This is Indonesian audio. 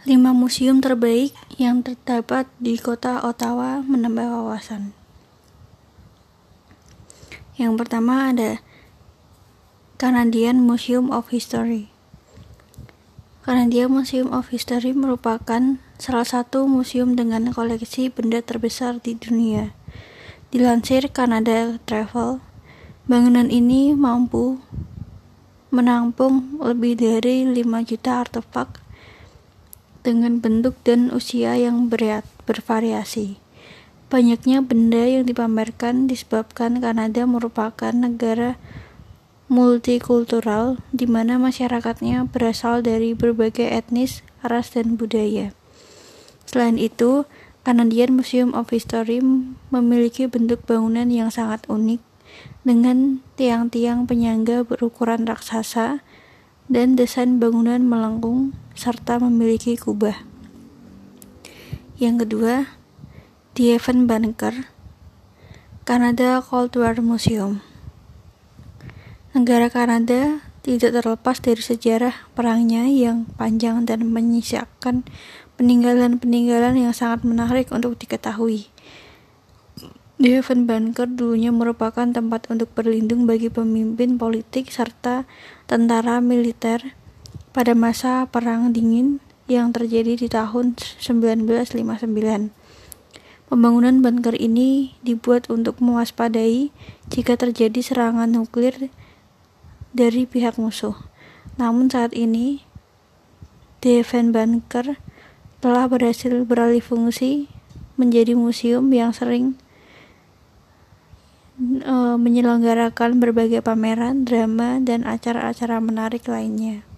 5 museum terbaik yang terdapat di kota Ottawa menambah wawasan. Yang pertama ada Canadian Museum of History. Canadian Museum of History merupakan salah satu museum dengan koleksi benda terbesar di dunia. Dilansir Canada Travel, bangunan ini mampu menampung lebih dari 5 juta artefak dengan bentuk dan usia yang berat, bervariasi. Banyaknya benda yang dipamerkan disebabkan Kanada merupakan negara multikultural di mana masyarakatnya berasal dari berbagai etnis, ras, dan budaya. Selain itu, Canadian Museum of History memiliki bentuk bangunan yang sangat unik dengan tiang-tiang penyangga berukuran raksasa dan desain bangunan melengkung serta memiliki kubah. Yang kedua, di Evan Bunker, Canada Cold War Museum. Negara Kanada tidak terlepas dari sejarah perangnya yang panjang dan menyisakan peninggalan-peninggalan yang sangat menarik untuk diketahui. Devon Bunker dulunya merupakan tempat untuk berlindung bagi pemimpin politik serta tentara militer pada masa Perang Dingin yang terjadi di tahun 1959. Pembangunan bunker ini dibuat untuk mewaspadai jika terjadi serangan nuklir dari pihak musuh. Namun saat ini, Devon Bunker telah berhasil beralih fungsi menjadi museum yang sering uh, menyelenggarakan berbagai pameran, drama, dan acara-acara menarik lainnya.